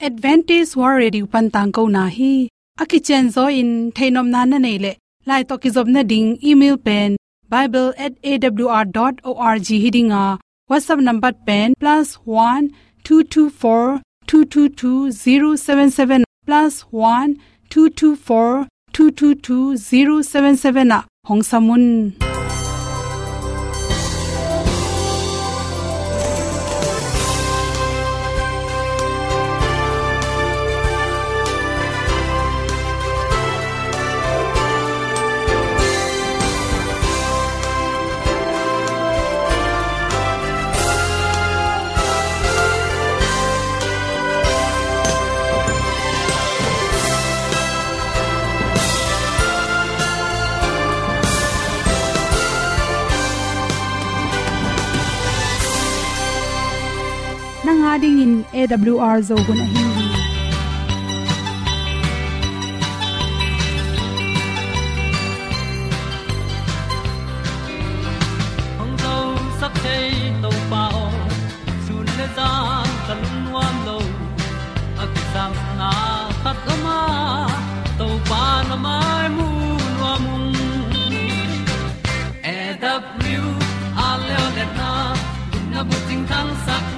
advantage war radio pan tang ko na hi. Aki chen zo in, thainom na na nei le. Lai to ki job na ding, email pen, bible at awr.org hiding a. Whatsapp number pen, plus one two two four two two two zero seven seven, plus one two two four two two two zero seven seven a. Hong samun. Nga ding in awr zo gun ahi hin hong zo sak chei to pao sun le za nuam lo na khat ma to pa na mai mu nuam e a le na na bu ting tang sak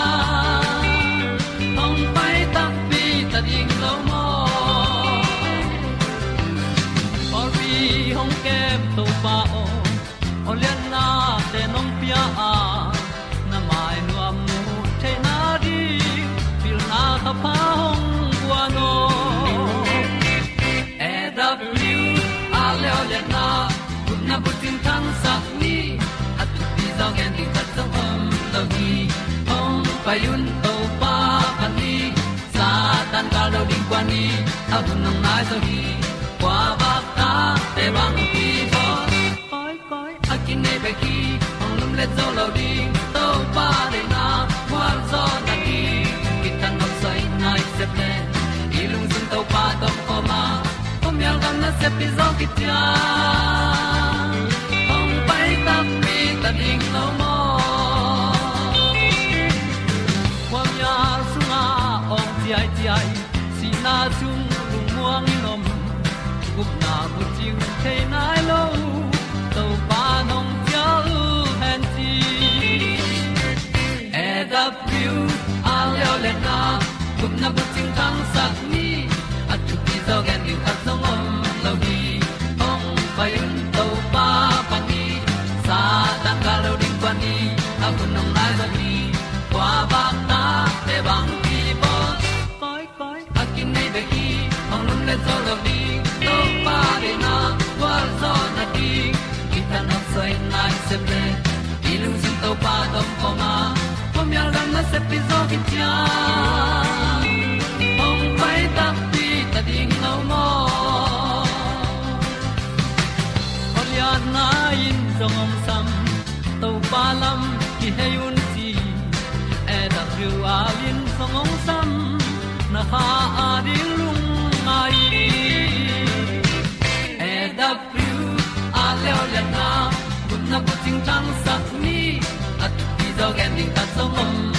payun to pa pan ni. Sa tan ka lo ding kwan ni. A bu nang mai so hi kwa ba ta te bang ki bo koi koi a kin nei ba ki ong lum le zo lo ding to pa de na kwa zo na ki ki tan no sai nai se pe i lung sun to pa to ko ma. Pom yal gan na se pi zo ki tia bu ting tang sat ni at ti zo gen ding ta song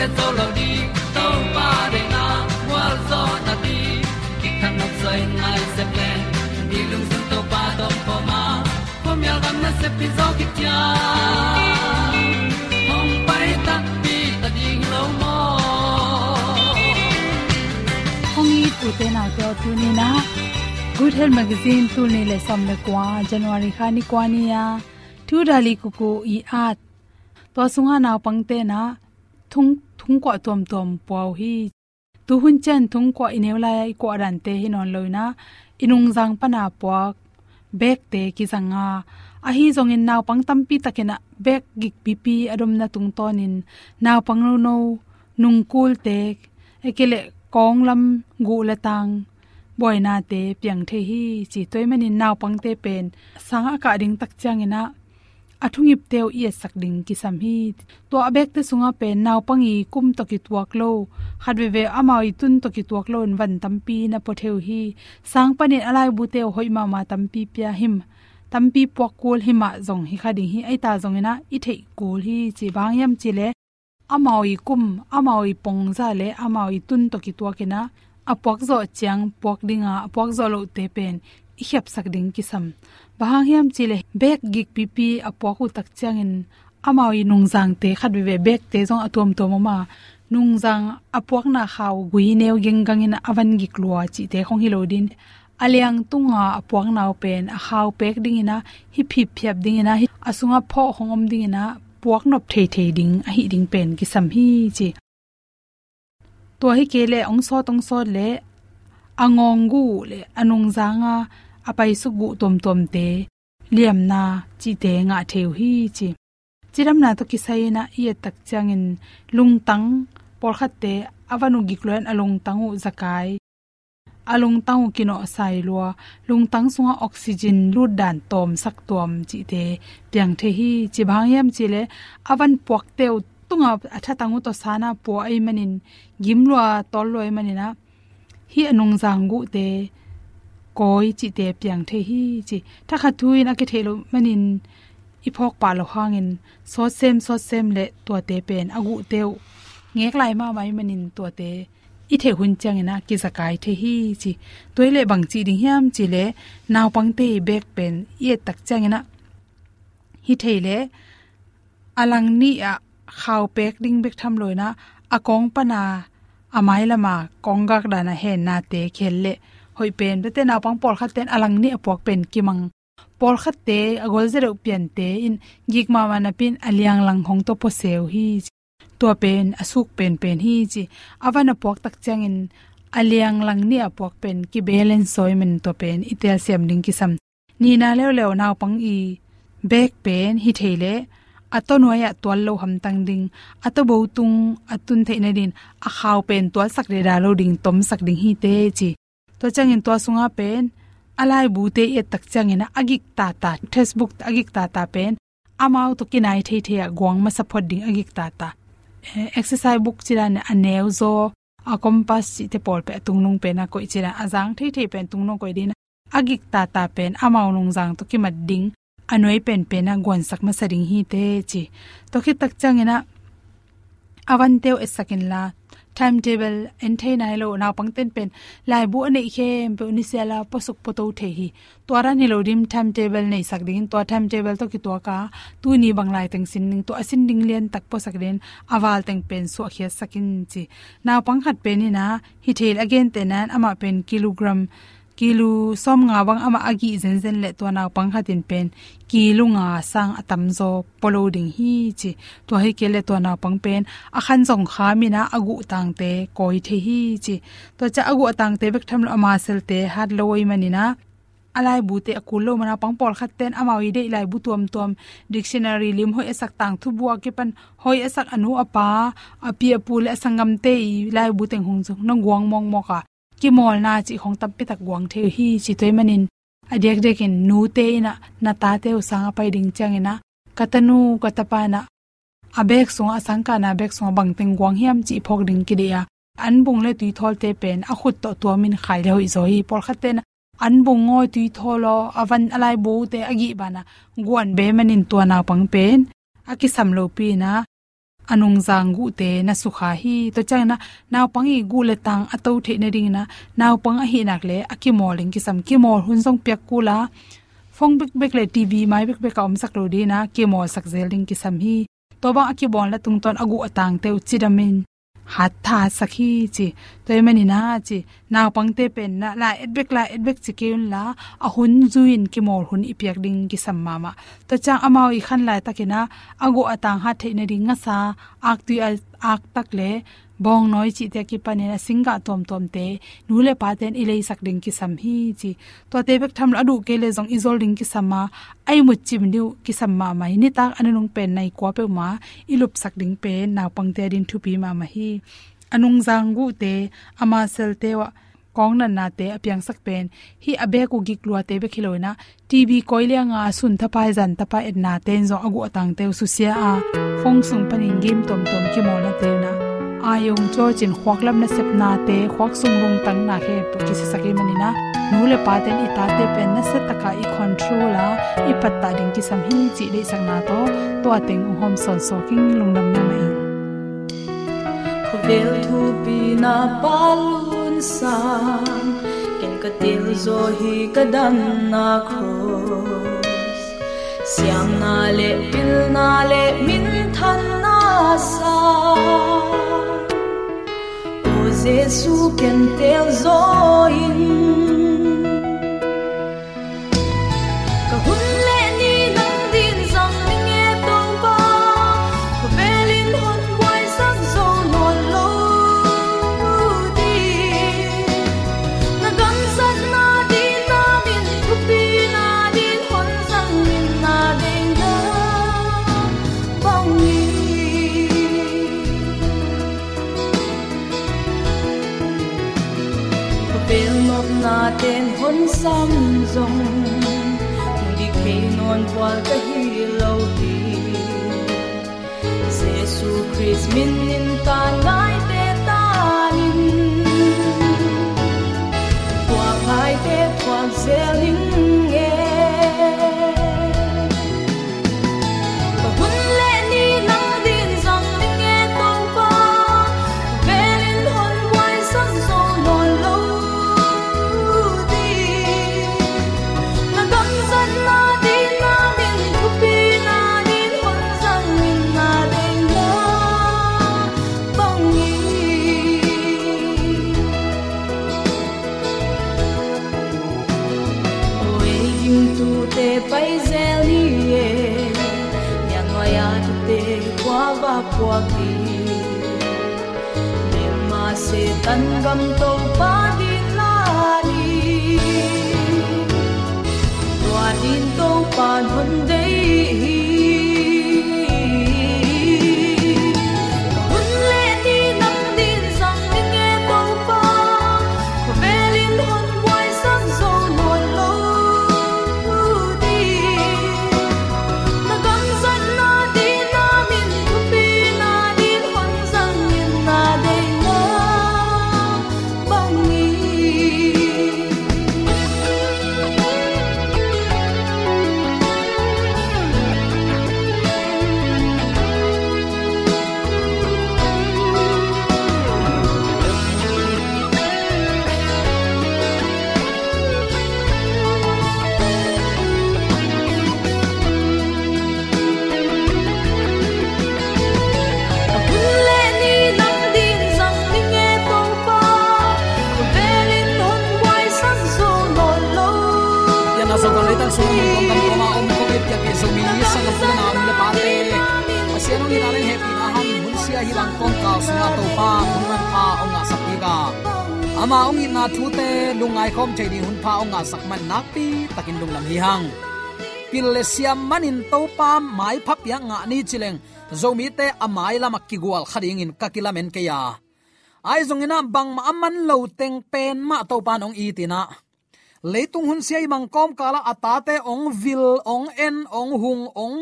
le zo lo di to pa de na wa zo na ti ki kan nok sai nai se ple ni lung sun to pa do pa ma. Pom yal gam na se pi zo ki tia hong pai ta pi ta ding lo mo hong i tu te na to tu ni na good health magazine tu ni le som le kwa january khani kwa ni ya thu dali ku ku i at to sunga na pangte na thung thung ko tom tom pau hi. Tu hun chen thung ko inew lai ko ran te hi non loina inung jang pana puak. Bek te ki zanga a hi zong in naw pang tam tampi takena bek gik pipi adom na tung tonin naw pang no no nung kul te. Ekele kong lam gu la tang. Boy na te piang the hi. Chi toy manin naw pang te pen. Sanga ka ding tak chang ina athungip teu i sak ding ki sam hi. To abek te sunga pe naw pangi kum to ki tuak lo. Khatwe ve amai tun to ki tuak lo van tampi na po theu hi. Sang panin alai bu teu hoi ma ma tampi pya him. Tampi pok kul hima zong hi khading hi aita zong ina. I thei kul hi chi bang yam chi le. Amawi kum amawi pongza le amawi tun to ki tuak ina. Apok zo chiang pok dinga apok zo lo te pen hiap sak ding ki sam bahang hiam chile bek gig pipi apok u tak changin amawi nungzang te khat be bek te jong atom to mama nungzang apok na khaw gui neu geng in avan gi lua chi te khong hilodin aliang tunga apok naw pen a khaw pek dingina hi phip phiap dingina asunga pho hongom dingina, puak nop thei thei ding, a hi ding pen ki sam hi chi. To hi kele ong so tong so le angong gu le anung zanga apai su gu tom tom te, liam na chi te nga theu hi chi. Chiram na to kisai na ye tak changin, lung tang por khat te awanu gikloen alung tangu zakai. Alung tangu kino sai lua, lung tang sunga oxygen lu dan tom sak tom chi te piang the hi chi bhang yam chi le, avan pok teu tunga atha tangu to sana po ai manin gimlua tol loi manina. Hi anung zangu te koi, chi te piang the hi, chi tha kha thuin a ke thelo manin ipok pa lo hangin so sem so sem le to te pen. Agu teu ngek lai ma mai manin to te i the hun chang ina ki zakai the hi, chi toile bang chi ding hiam, chi le naw pang te bek pen ye tak chang ina. Hi theile alang ni a khaw pek ding bek tham loina akong pana amai lama kongak dana he na te khelle hoi pen te na pang por khat ten alang ni apok pen kimang. Por khat te, agol zero pian te, in gik ma ma na pin aliang lang hong to po seu hi to pen, asuk pen pen hi chi awan apok tak chang in aliang lang ni apok pen ki balance soi men to pen itel sem ding ki sam. Ni na leo leo na pang i back pen, hi theile ato noya twal lo ham tang ding. Ato bo tung, atun theina din. A khaw pen twal sak re da lo ding, tom sak ding hi te chi to changin to sunga pen. Alai bu te e tak changina agik ta ta facebook agik ta ta pen. Amau to kinai the the gwang ma support ding agik ta ta eh, exercise book chiran aneu zo. A compass chi te pol pe tungnung pe na koi chira azang the the pen tungnung koi din agik ta ta pen. Amau nung jang to ki mat ding anoi pen pen na gon sak ma saring hi te chi. To ki tak changena awan teu esakin la timetable en the nai lo na pangten pen. Lai bu nei khe pe ni sela posuk poto the hi. To ra ni lo dim timetable nei sak ding. To timetable to ki to ka. Tu ni banglai teng sin ning. To asin ding len tak po sak den. Awal teng pen so khia sakin chi. Na pang khat pe ni na. Hi thel again tenan ama pen kilogram kilu som nga wang ama agi zen zen le to na pang khatin pen. Kilu nga sang atam zo polo ding hi chi. To he ke le to na pang pen. A khan jong kha mi na agu tang te koi the hi chi. To cha agu tang te bek tham lo ama sel te hat loi mani na. Alai bu te akul lo mana pang pol khat ten amawi de lai bu tuam tuam. Dictionary lim hoi esak tang thu bua ke pan. Hoi esak anu apa. Api apul asangam te lai bu teng hung jong nong wang mong moka ki mol na chi khong tam pi tak guang the hi chi toy manin. Adek dek in nu te ina, na ta te usang pai ding chang ina. Katanu katapa na. Abek sung asang ka na bek song bang teng guang hiam chi phok ding ki dia. An bung le tui thol te pen, a khut to to min khai le hoi zo hi por khat ten an bung ngoi tui tholo avan alai bo te agi bana guan be manin to na pang pen. Aki sam lo pi na anung gu te na sukha hi. To chang na naw pangi gu le tang ato the na ring na naw pang a hi nak le aki moling ki sam. Ki mol hun song pek kula phong bek bek le tv mai bek bek om sak lo di na, ki mol sak zel ding ki sam hi. To ba aki bon la tung ton agu atang te uchidamin hat tha sakhi chi toy na chi naw pangte pen na, la etbek la etbek chi keun la, a hun zuin ki mor hun ipyak ding ki samma ma to chang amao i khan lai takena ago atang ha theina ring nga sa, ak tu ak tak le bong noi chi te ki panela singa tom tom te. Nu le pa ten ile sak ding ki sam hi chi. To te bek tham adu ke le jong izol ding ki sama ai mu chim niu ki sam ma mai ni tak anung pen nai ko pe ma. Ilup sak ding pe na pang te din thu pi ma ma hi. Anung jang gu te, ama sel te wa kong na na te apyang sak pen. Hi abe ku gi klua te be khiloina tv koilia nga sun tha pai jan e ta pa et na ten zo agu atang te su sia a. Phong sung panin game tom tom ki mo na te na ayong cho chin khwak lam na sep na te khwak sung lung tang na khe ki sa saki mani na nu le pa ten ita te pen na se taka i control a, i patta ding ki sam hi chi le sang na to. To ateng hom son so king lung nam na mai. Vel thu pi na palun sang ken ka til zo hi ka dan na cross siam na le, pil na le, min than na sa o jesu ken tel zo qua cái hi lâu đi Jesus Christ min in ta ngai te ta nin qua hai te qua zel one ama ong in na thu te lungai khom chei ding hun pa ong a sak man nak pi takin lung lam hi hang pil le siam manin to pa mai phap ya nga ni chileng zomi te amai lama ki gwal khading in kakilamen ke ya ai zong ina bang ma aman lo teng pen ma to pan ong i tina leitung hun siai mang kom kala atate ong vil ong en ong hung ong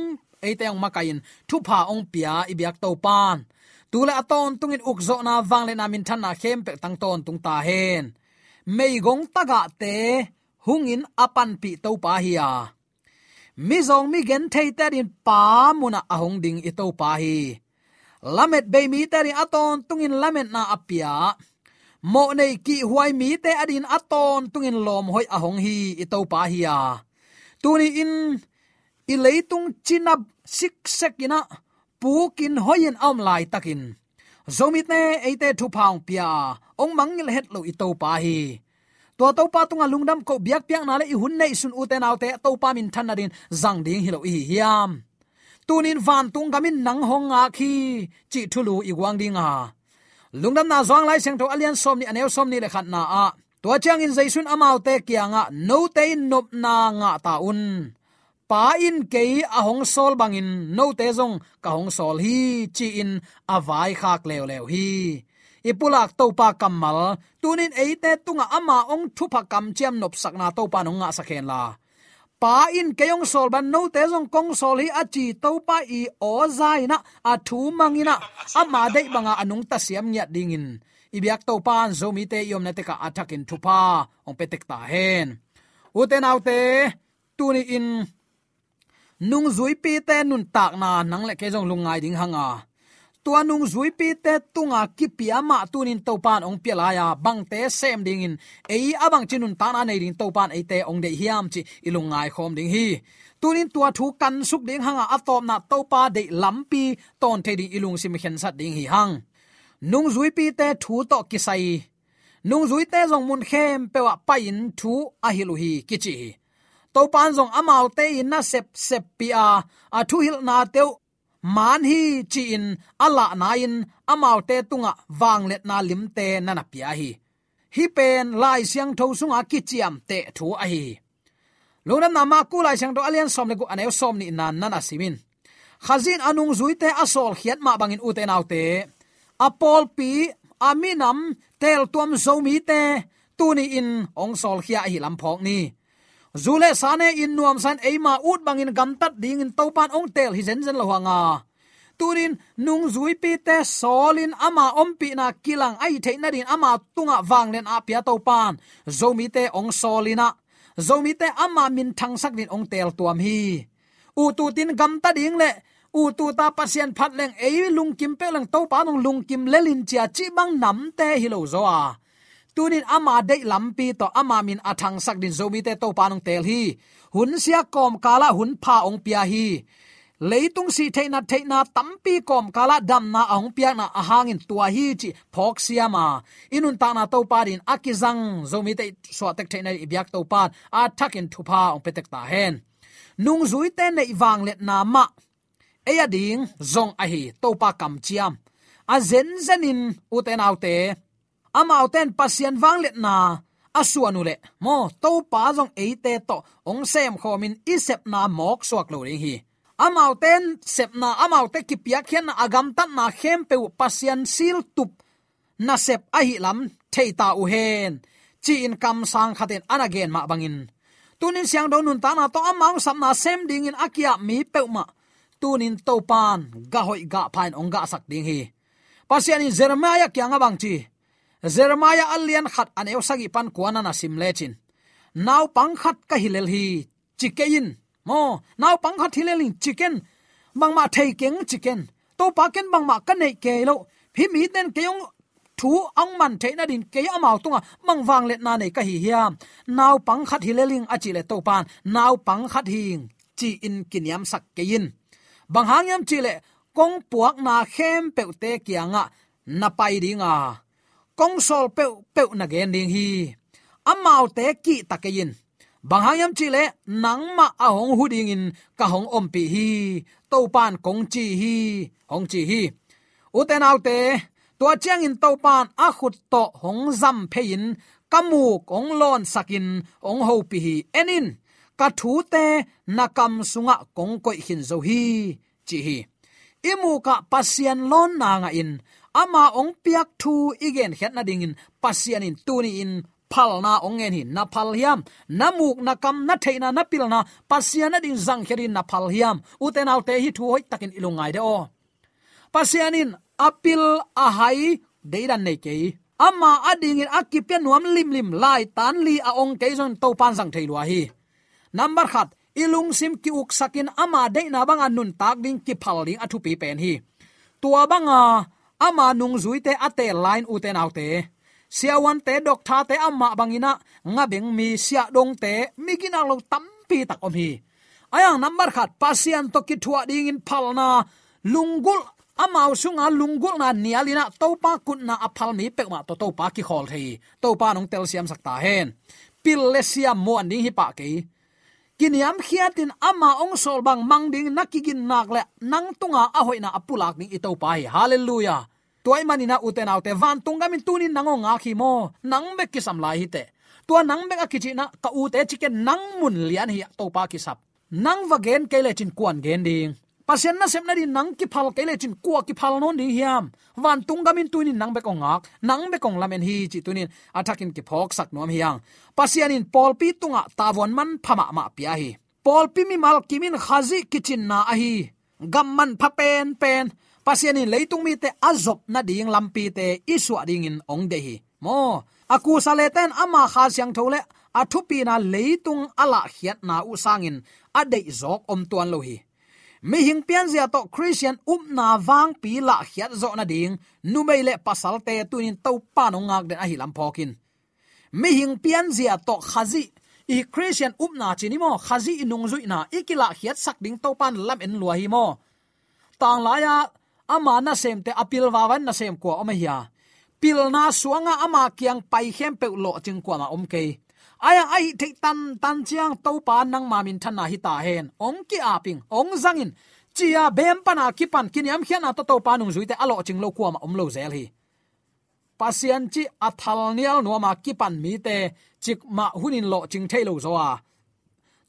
eite ong makain thu pha ong pia ibyak to pan tule aton tungin ukzo na wangle na min than na khem pe tang ton tung ta hen. Mei gong taga te hungin apan pi to pa hiya mi zong mi gen thei ta din pa muna ahong ding i to pa hi. Lamet be mi ta ri aton tungin lamet na apia. Mo nei ki huai mi te adin aton tungin lom hoi ahong hi i to pa hiya tuni in, i leitung chinap sik sekina pukin hoyen om lai takin zomit ne ate thu phang pia ong mangil het lo ito pa hi. To to pa tunga à lungdam ko biak piak na le i hun nei sun uten autte to pa min than din zang ding hi lo hi hiam. Tunin van tung gamin nang hong a khi chi thulu i wang ding a à. lungdam na zong lai seng to alian som ni à aneu som ni le khat na a to chang in jaisun amau te kianga no te nop na nga ta un pa in ke a hong sol bangin no te zong ka hong sol hi chi in avai khak lew lew hi. Ipulak to pa kamal, tunin eite tunga ama ong thupa kam chem nop sakna to pa nonga sakhen la. Pa in keyong sol ban no te jong kong sol hi achi to pa i o zai na a thu mangina ama dei banga anung ta siam nya dingin ibyak to pan zo mi te yom na te ka atakin thupa, ong petek ta hen. Uten autte tuni in nung zui pi te nun tak na nang le ke jong lungai ding hanga. Tua nung zui pi te tunga ki piama tunin topan ong pialaya bang te sem ding in. Ei abang chinun ta na nei ding topan ei te ong de hiam chi ilungai khom ding hi. Tunin tua thu kan suk ding hanga atom na topa de lampi ton the ding ilung sim khen sat ding hi hang. Nung zui pi te thu to kisai. Nung zui te jong mun khem pewa pain thu a hilu hi kichi to pan jong amau te in na sep sep pia a. Thu hil na teu. Man hi chi in, ala na in, amau te tunga wang let na lim te na na pia hi. Hi pen lai siang tho sunga kichiam te thu a hi. Lunam na ma ku lai siang to alian som le ku aneu som ni nan na na simin. Khazin anung zui te asol khiat ma bangin u te nau te. Apol pi aminam tel tuam zomi te. Tuni in, ong sol khia hi lam phok ni zule sane in nuam san eima ut bangin gamtat ding in topan ong tel hi zen zen lo hanga à. turin nung zui pi te solin ama ompi na kilang ai the na din ama tunga wang len apia topan zomi te ong solina zomi te ama min thang sak din ong tel tuam hi. U tu tin gam ta ding le u tu ta pasien phat leng ei lung kim pe lang to pa nong lung kim lelin chia chi bang nam te hi lo zo a tunin ama de lampi to ama min athang sak din zomi te to panung tel hi. Hun sia kom kala hun pha ong pia hi. Leitung si theina theina tampi kom kala dam na ong pia na ahangin tua hi chi phok siama inun ta na to parin akizang zomi te so tek theina ibyak to pan a thakin thupa ong petek ta hen. Nung zui te nei wang let na ma. Eya ding zong a hi to pa kam chiam. A zen zenin uten autte amau ten pasian wang let na. Asuanu le. Mo to pa jong eite to. Ong sem khomin isep na mok suak lo ring hi. Amau ten sep na amau te kipia khian na agam tan na khem pe pasian sil tup. Na sep a hi lam theita u hen. Chi in kam sang khaten anagen ma bangin. Tunin siang do nun ta na to amang sam na sem ding in akia mi pe ma. Tunin to pan, ga hoi ga phain ong ga sak ding hi. Pasian in jeremiah kyang abang chi. Jeremiah alian khat an eu sagi pan kuana na sim lechin naw pang khat ka hilel hi chicken, mo naw pang khat hilel chicken. Bang ma thei keng chicken. To pa ken bang ma ka nei ke lo. Phi mi den ke yong thu ang man the na din ke amao tunga. Mang wang let na nei ka hi hiam naw pang khat hileling achi le to pan naw pang khat hing chi in kiniam sak ke in bang hangyam chi le kong puak na khem pe te kianga. Na pai dinga kong sol pe pe na gen ding hi. Amau te ki takeyin banghayam chile nangma ahong huding in ka hong om pi hi. To pan kong chi hi, hong chi hi. Uten autte tua chiang in to pan a khut to hong zam phein kamu kong lon sakin ong ho pi hi. Enin ka thu te nakam sunga kong koi hin zo hi, chi hi. Imu ka pasian lon na nga in ama ong piak thu igen het na ding in, pasian in tuni in, phal na ong en hin na phal hiam. Namuk na kam na theina na pil na, pasian na ding zang kherin na phal hiam. Uten alte hi thu hoi takin ilungai de o. Pasianin apil a hai deidan nei ke ama ading in akipian nuam lim lim lai tan li a ong ke zon to pan sang thei lua hi. Number khat, ilung sim ki uk sakin ama de na bang anun tak ding ki phal ding athu pi pen hi. Tua banga ama nung zuite ate line uten autte siawan te. Dok tha te amma bangina, nga beng mi sia dong te, mi gina lo tampi tak om hi. Ayang number khat, pasian to ki thua ding in phalna lungul amau sunga lungul na nialina topa kunna aphal mi pek ma to topa ki khol thei. Topa nong tel siam sakta hen. Pil le siam mo an hi pa ke kiniam khiatin ama ong sol bang mang nakigin nakle nang tunga ahoy na apulak ning ito pa hi hallelujah. Toy manina uten autte van tunga min tunin nango nga khi mo. Nang be kisam lai te tua nang be akichi na ka u te chicken nang mun lian hi to pa ki sap nang va gen chin kuan gen ding pasien na sem na di nang ki phal ke le chin kwa ki phal non ding hiam. Wan tung gamin tunin nang be kong ngak nang be kong lamen hi chi tunin athakin ki phok sak nom hiang. Pasien in pol pi tunga tawon man phama ma pia hi. Pol pi mi mal kimin khazi kichin na a hi. Gamman pha pen pen. Pasien in leitung mi te azop na ding lampi te iswa ding in ong de hi. Mo aku saleten ama kha siang thole athupi na leitung ala hiat na u sangin adei zok om tuan lohi mi hing pian zia to christian up na wang pi la khiat zo na ding. Nu mei le pasal te tunin to pa no ngak den a hi lam phokin mi hing pian zia to khazi. I christian up na chini mo, khazi inung zui na ikila khiat sak ding to pan lam en lua hi mo. Tang la ya ama na sem te apil wawan na sem ko oma hiya pil na suanga ama kyang pai hem pe lo ching ko ma om ke aya ai te tan tan chiang to pa nang ma min thana hi ta hen. Ong ki aping ong zangin chia bem pana ki pan kiniam khiana to to pa nung zuite alo ching lo kwa ma om lo zel hi. Pasian chi athal nial no ma ki pan mi te, chik ma hunin lo ching thailo zo a.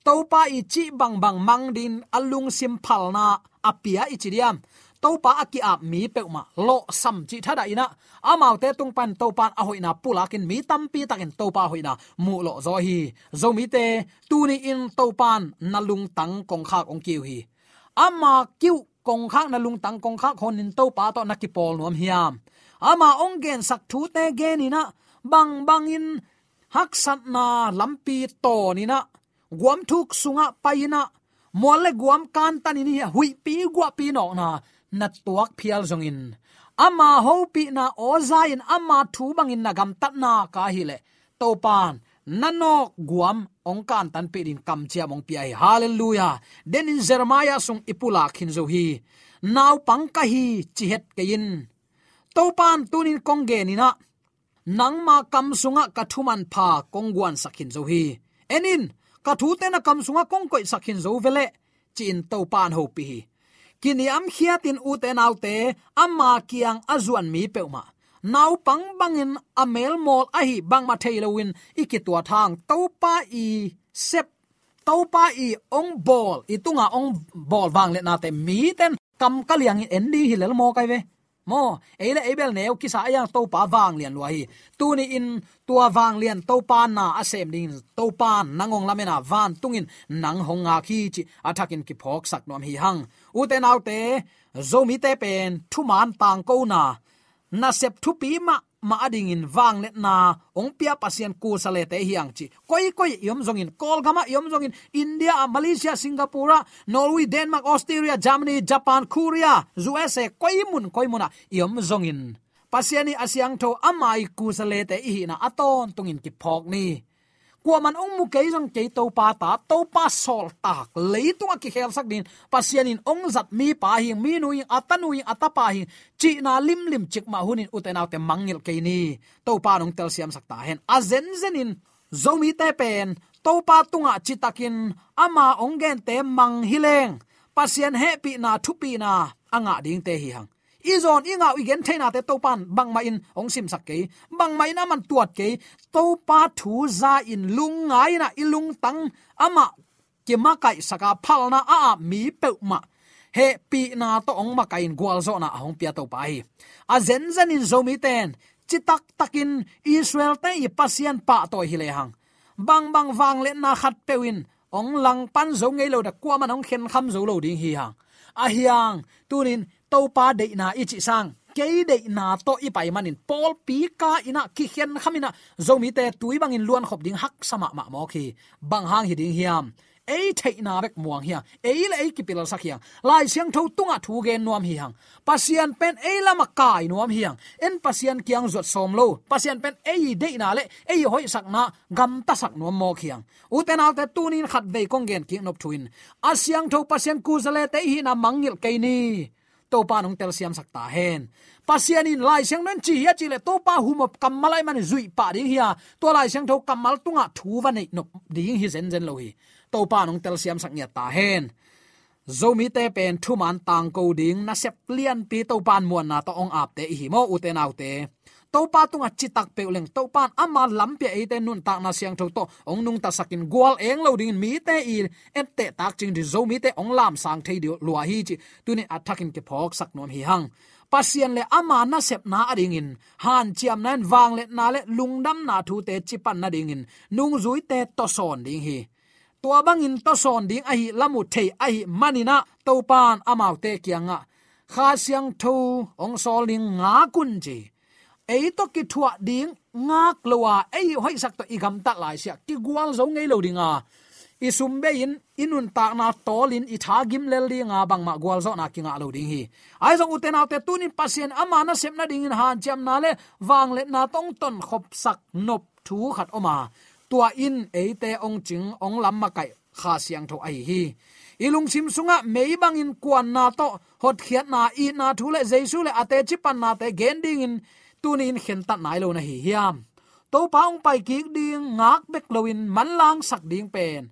To pa i chi bang bang mang din alung sim phal na apia ichidiam to pa aki ap mi peuma lo sam chi thada ina. Amau te tung pan topa a hoina pulakin mi tampi takin topa hoina mu lo zo hi. Zo mi te, tu ni in to pan nalung tang kong khak ong kiu hi. Ama kiu kong khak nalung tang kong khak hon in to pa to nakipol nuam hiam. Ama ong gen sak thu te gen ina. Bang bang in hak sat na lampi to ni na. Guam thuk sunga paina mole guam kan tan ni. Hui pi gua pi no na na tuak phial zongin ama ho pi na oza in, ama thu bangin na gam tat na ka hile to pan nanok guam ong kan tan pe din kam chia mong pi ai. Hallelujah. Den in jeremiah sung ipula khin zo hi. Naw pang ka hi chi het ke in. To pan tunin kong ge ni na. Nang ma kam sunga kathuman pha kongguan sakhin zo hi. Enin kathu te na kam sunga kong koi sakhin zo vele chin to pan ho pi hi kini am khiatin uten naute amma kiang azuan mi peuma nau pang bangin amel mol ahi bang ma thailowin ikitwa thang topa i sep topa i ong bol itunga ong bol wang le na te mi ten kam kaliang en di hilel mo kai ve mo eile ebel neu kisa yang to pa wang lian lo hi tu ni in tua wang lian to pa na asem ding to pa nangong lamena van tungin nang honga khi chi athakin ki phok sak nom hi hang. U te nau te zomi te pen, thu man tang ko na. Na sep thu pi ma ma ading in wang let na, ong pia pasien ku sale te hiang chi. Koi koi yom zong in. Kol gama yom zong in india, malaysia singapore norway, denmark, australia, germany, japan, korea usa koi mun, koi muna. Yom zong in. Pasiani asyang tho amai ku sale te hi na aton tungin ki phok ni kwa man ong mu ke jong ke to pa ta to pa sol tak leitung ki khel sak din pasian in ong zat mi pa hi mi nu in atanu in atapa hi chi na lim lim chik ma hunin uten autte mangil ke ni? To pa nong tel siam sak ta hen a zen zen in zomi te pen to pa tunga chitakin ama ong gen te mang hileng pasian happy na thupi na anga ding te hi hang izon inga igen theina te topan bangma in ong sim bangma ina bang man tuat ke, topa thu za in lung ngai na ilung tang ama ke ma kai saka phalna a a mi pe ma. He pi na to ong ma kain gwal zo na hong pia to pai a zen zen in zomi ten, chitak takin israel te i pasien pa to hi le hang. Bang bang wang le na khat pewin ong lang pan zo ngei lo da kwa man ong khen kham zo lo ding hi hang. A hiang tunin to pa de na ichi sang. Ke de na to i pai manin pol pi ka ina ki khen khamina. Zomi te tui bangin luan khop ding hak sama ma mo khi. Bang hang hi ding hiam. Ei thei na bek muang hia ei le ei kipil sak hiang lai siang tho tunga thu gen nuam hi hang. Pasian pen ei lama kai nuam hiang en pasian kiang zot som lo. Pasian pen ei de na le. Ei hoi sak na gam ta sak nuam mo khiang uten alte tunin khat ve kong gen ki nop thuin. Asiang tho pasian ku zale te hi na mangil ke ni to pa nong tel siam sakta hen. Pasian in lai siang nan chi ya chi le to pa hum op kamalai man zui pa ding hia. To lai siang tho kamal tunga thu wa nei no ding hi zen zen lo hi. To pa nong tel siam sak nya ta hen. Zomi te pen thu man tang ko ding na sep lian pi to pan muan na to ong ap te hi mo u te nau te to pa tunga chitak pe leng to pan ama lampe e te nun tak na siang tho to ong nung ta sakin gwal eng lo ding mi te i et te tak ching di zo mi te ong lam sang thei di lua hi chi. Tuni attacking ke phok sak nom hi hang. Pasian le ama na sep na ading in. Han chiam nan wang le na le lungdam na thu te chipan na ding in. Nung zui te to son ding hi. Tua bangin to son ding a hi lamu thei a hi manina to pan amau te kianga. Kha siang thu ong sol ning nga kun chi ei to ki thua ding ngak lowa ei à. hoi sak to igam ta lai sia ki gwal zo ngei lo dinga isum be in inun ta na tolin i tha gim lel li nga bang ma gwal zo na ki nga lo ding hi ai zo uten autte tunin pasien ama na sem na ding in han cham na le wang le na tong ton khop sak nop thu khat oma à. tua in eite ong ching ong lam ma kai kha siang tho ai hi ilung sim sunga mei bang in kwan na to hot khiat na i na thu le jaisu le ate chi pan na te gending in tunin khen tat nai lo na hi hiam. To paung pai ki ding, ngak bek loin man lang sak ding pen.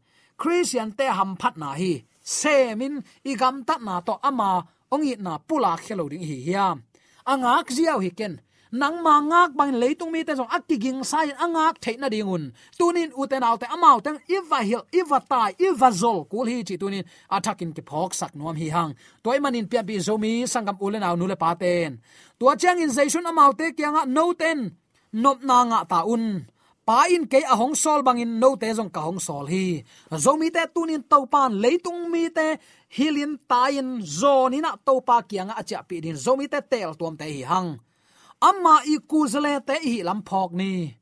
Christian te ham phat na hi. Semin igam tat na to ama ongi na pula khelo ding hi hiam. Angak ziaw hi ken nang ma ngak bang leitung mi te jong akki ging sai angak theina dingun tunin uten autte amau tang iwa hil iwa tai iwa zol. Kul hi chi tunin athakin ki phok sak nom hi hang. Toy manin pia bi zomi sangam ulen au nule paten tua chang in zaishun amau te kyanga no ten. Nop na nga ta un. Pa in ke a hong sol bangin no te jong ka hong sol hi. Zomi te tunin to pan leitung mi te hilin tayin zonina to pa kyanga acha pi din. Zomi te tel tuam te hi hang amma i kuzle te hi lam phok ni.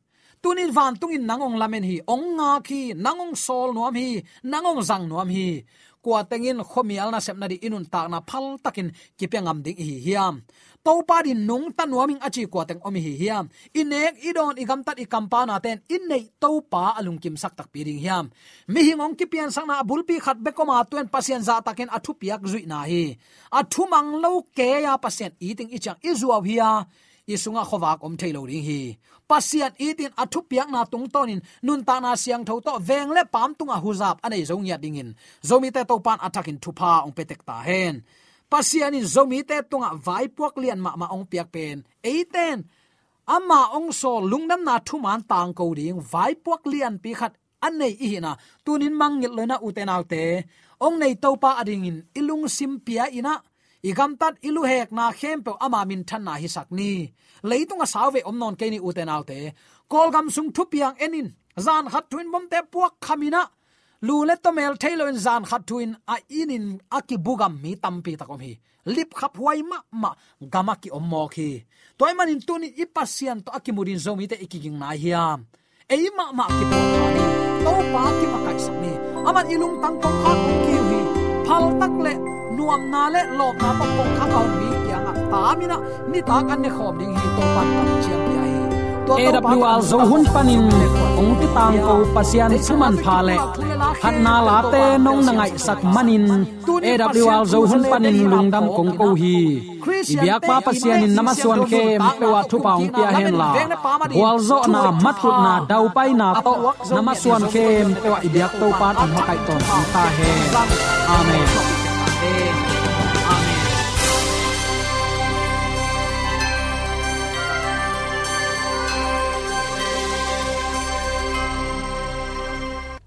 Tunin van tungin nangong lamen hi, ong nga khi, nangong sol nuam hi, nangong zang nuam hi. Kwa tengin khomial na sepna di inun tak na phal takin kipyangam ding hi hiam. To pa din nung ta nuaming achi kwa teng omi hi hiam. Inek idon igam tat ikampa na ten in nei to pa alung kim sak tak piring hiam. Mi hingong kipian sang na bulpi khat be koma tuen pasien za takin athu piak zui na hi. Athu mang lo ke ya pasien eating ichang izuaw hiya isunga khowak om thailo ring hi. Pasiat itin athu piak na tung tonin nun ta na siang tho to veng le pam tunga huzap anei zong ya dingin zomi te to pan attacking thupa ong petek ta hen. Pasian in zomi te tunga vai puak lian ma ma ong piak pen. Eiten ama ong so lungnam na thu man tang ko ding vai puak lian pi khat anei i na. Tunin mangil loina utenaute ong nei topa ading in ilung simpia ina igam tat ilu hek na khem pe ama min than na hi sakni leitung a sawe om non ke ni uten autte kol gam sung thu piang enin. Zan hat twin bom te puak khamina. Lu le to mel thailo in zan khat twin a inin aki bugam mi tampi takom hi. Lip khap huai ma ma gama ki om mo khi toy manin tuni ipasian to akimurin zomi te ikiging na hiam ei ma ma ki po ni. To pa ki ma kai sakni aman ilung tang tong kha ki hi. Phal tak le nuam na le lo na pok pok kha kaun mi kyanga ta mina ni ta kan ne khom ding hi to pan kam chiam pi ai AWR zo hun panin ong ti tang ko pasian suman pha le khat na la te nong na ngai sak manin AWR zo hun panin lungdam kong ko hi ibiak pa pasian in namaswan ke pewa thu paung pia hen la wal zo na matut na dau pai na to namaswan ke pewa ibiak to pan ang makai ton ta he amen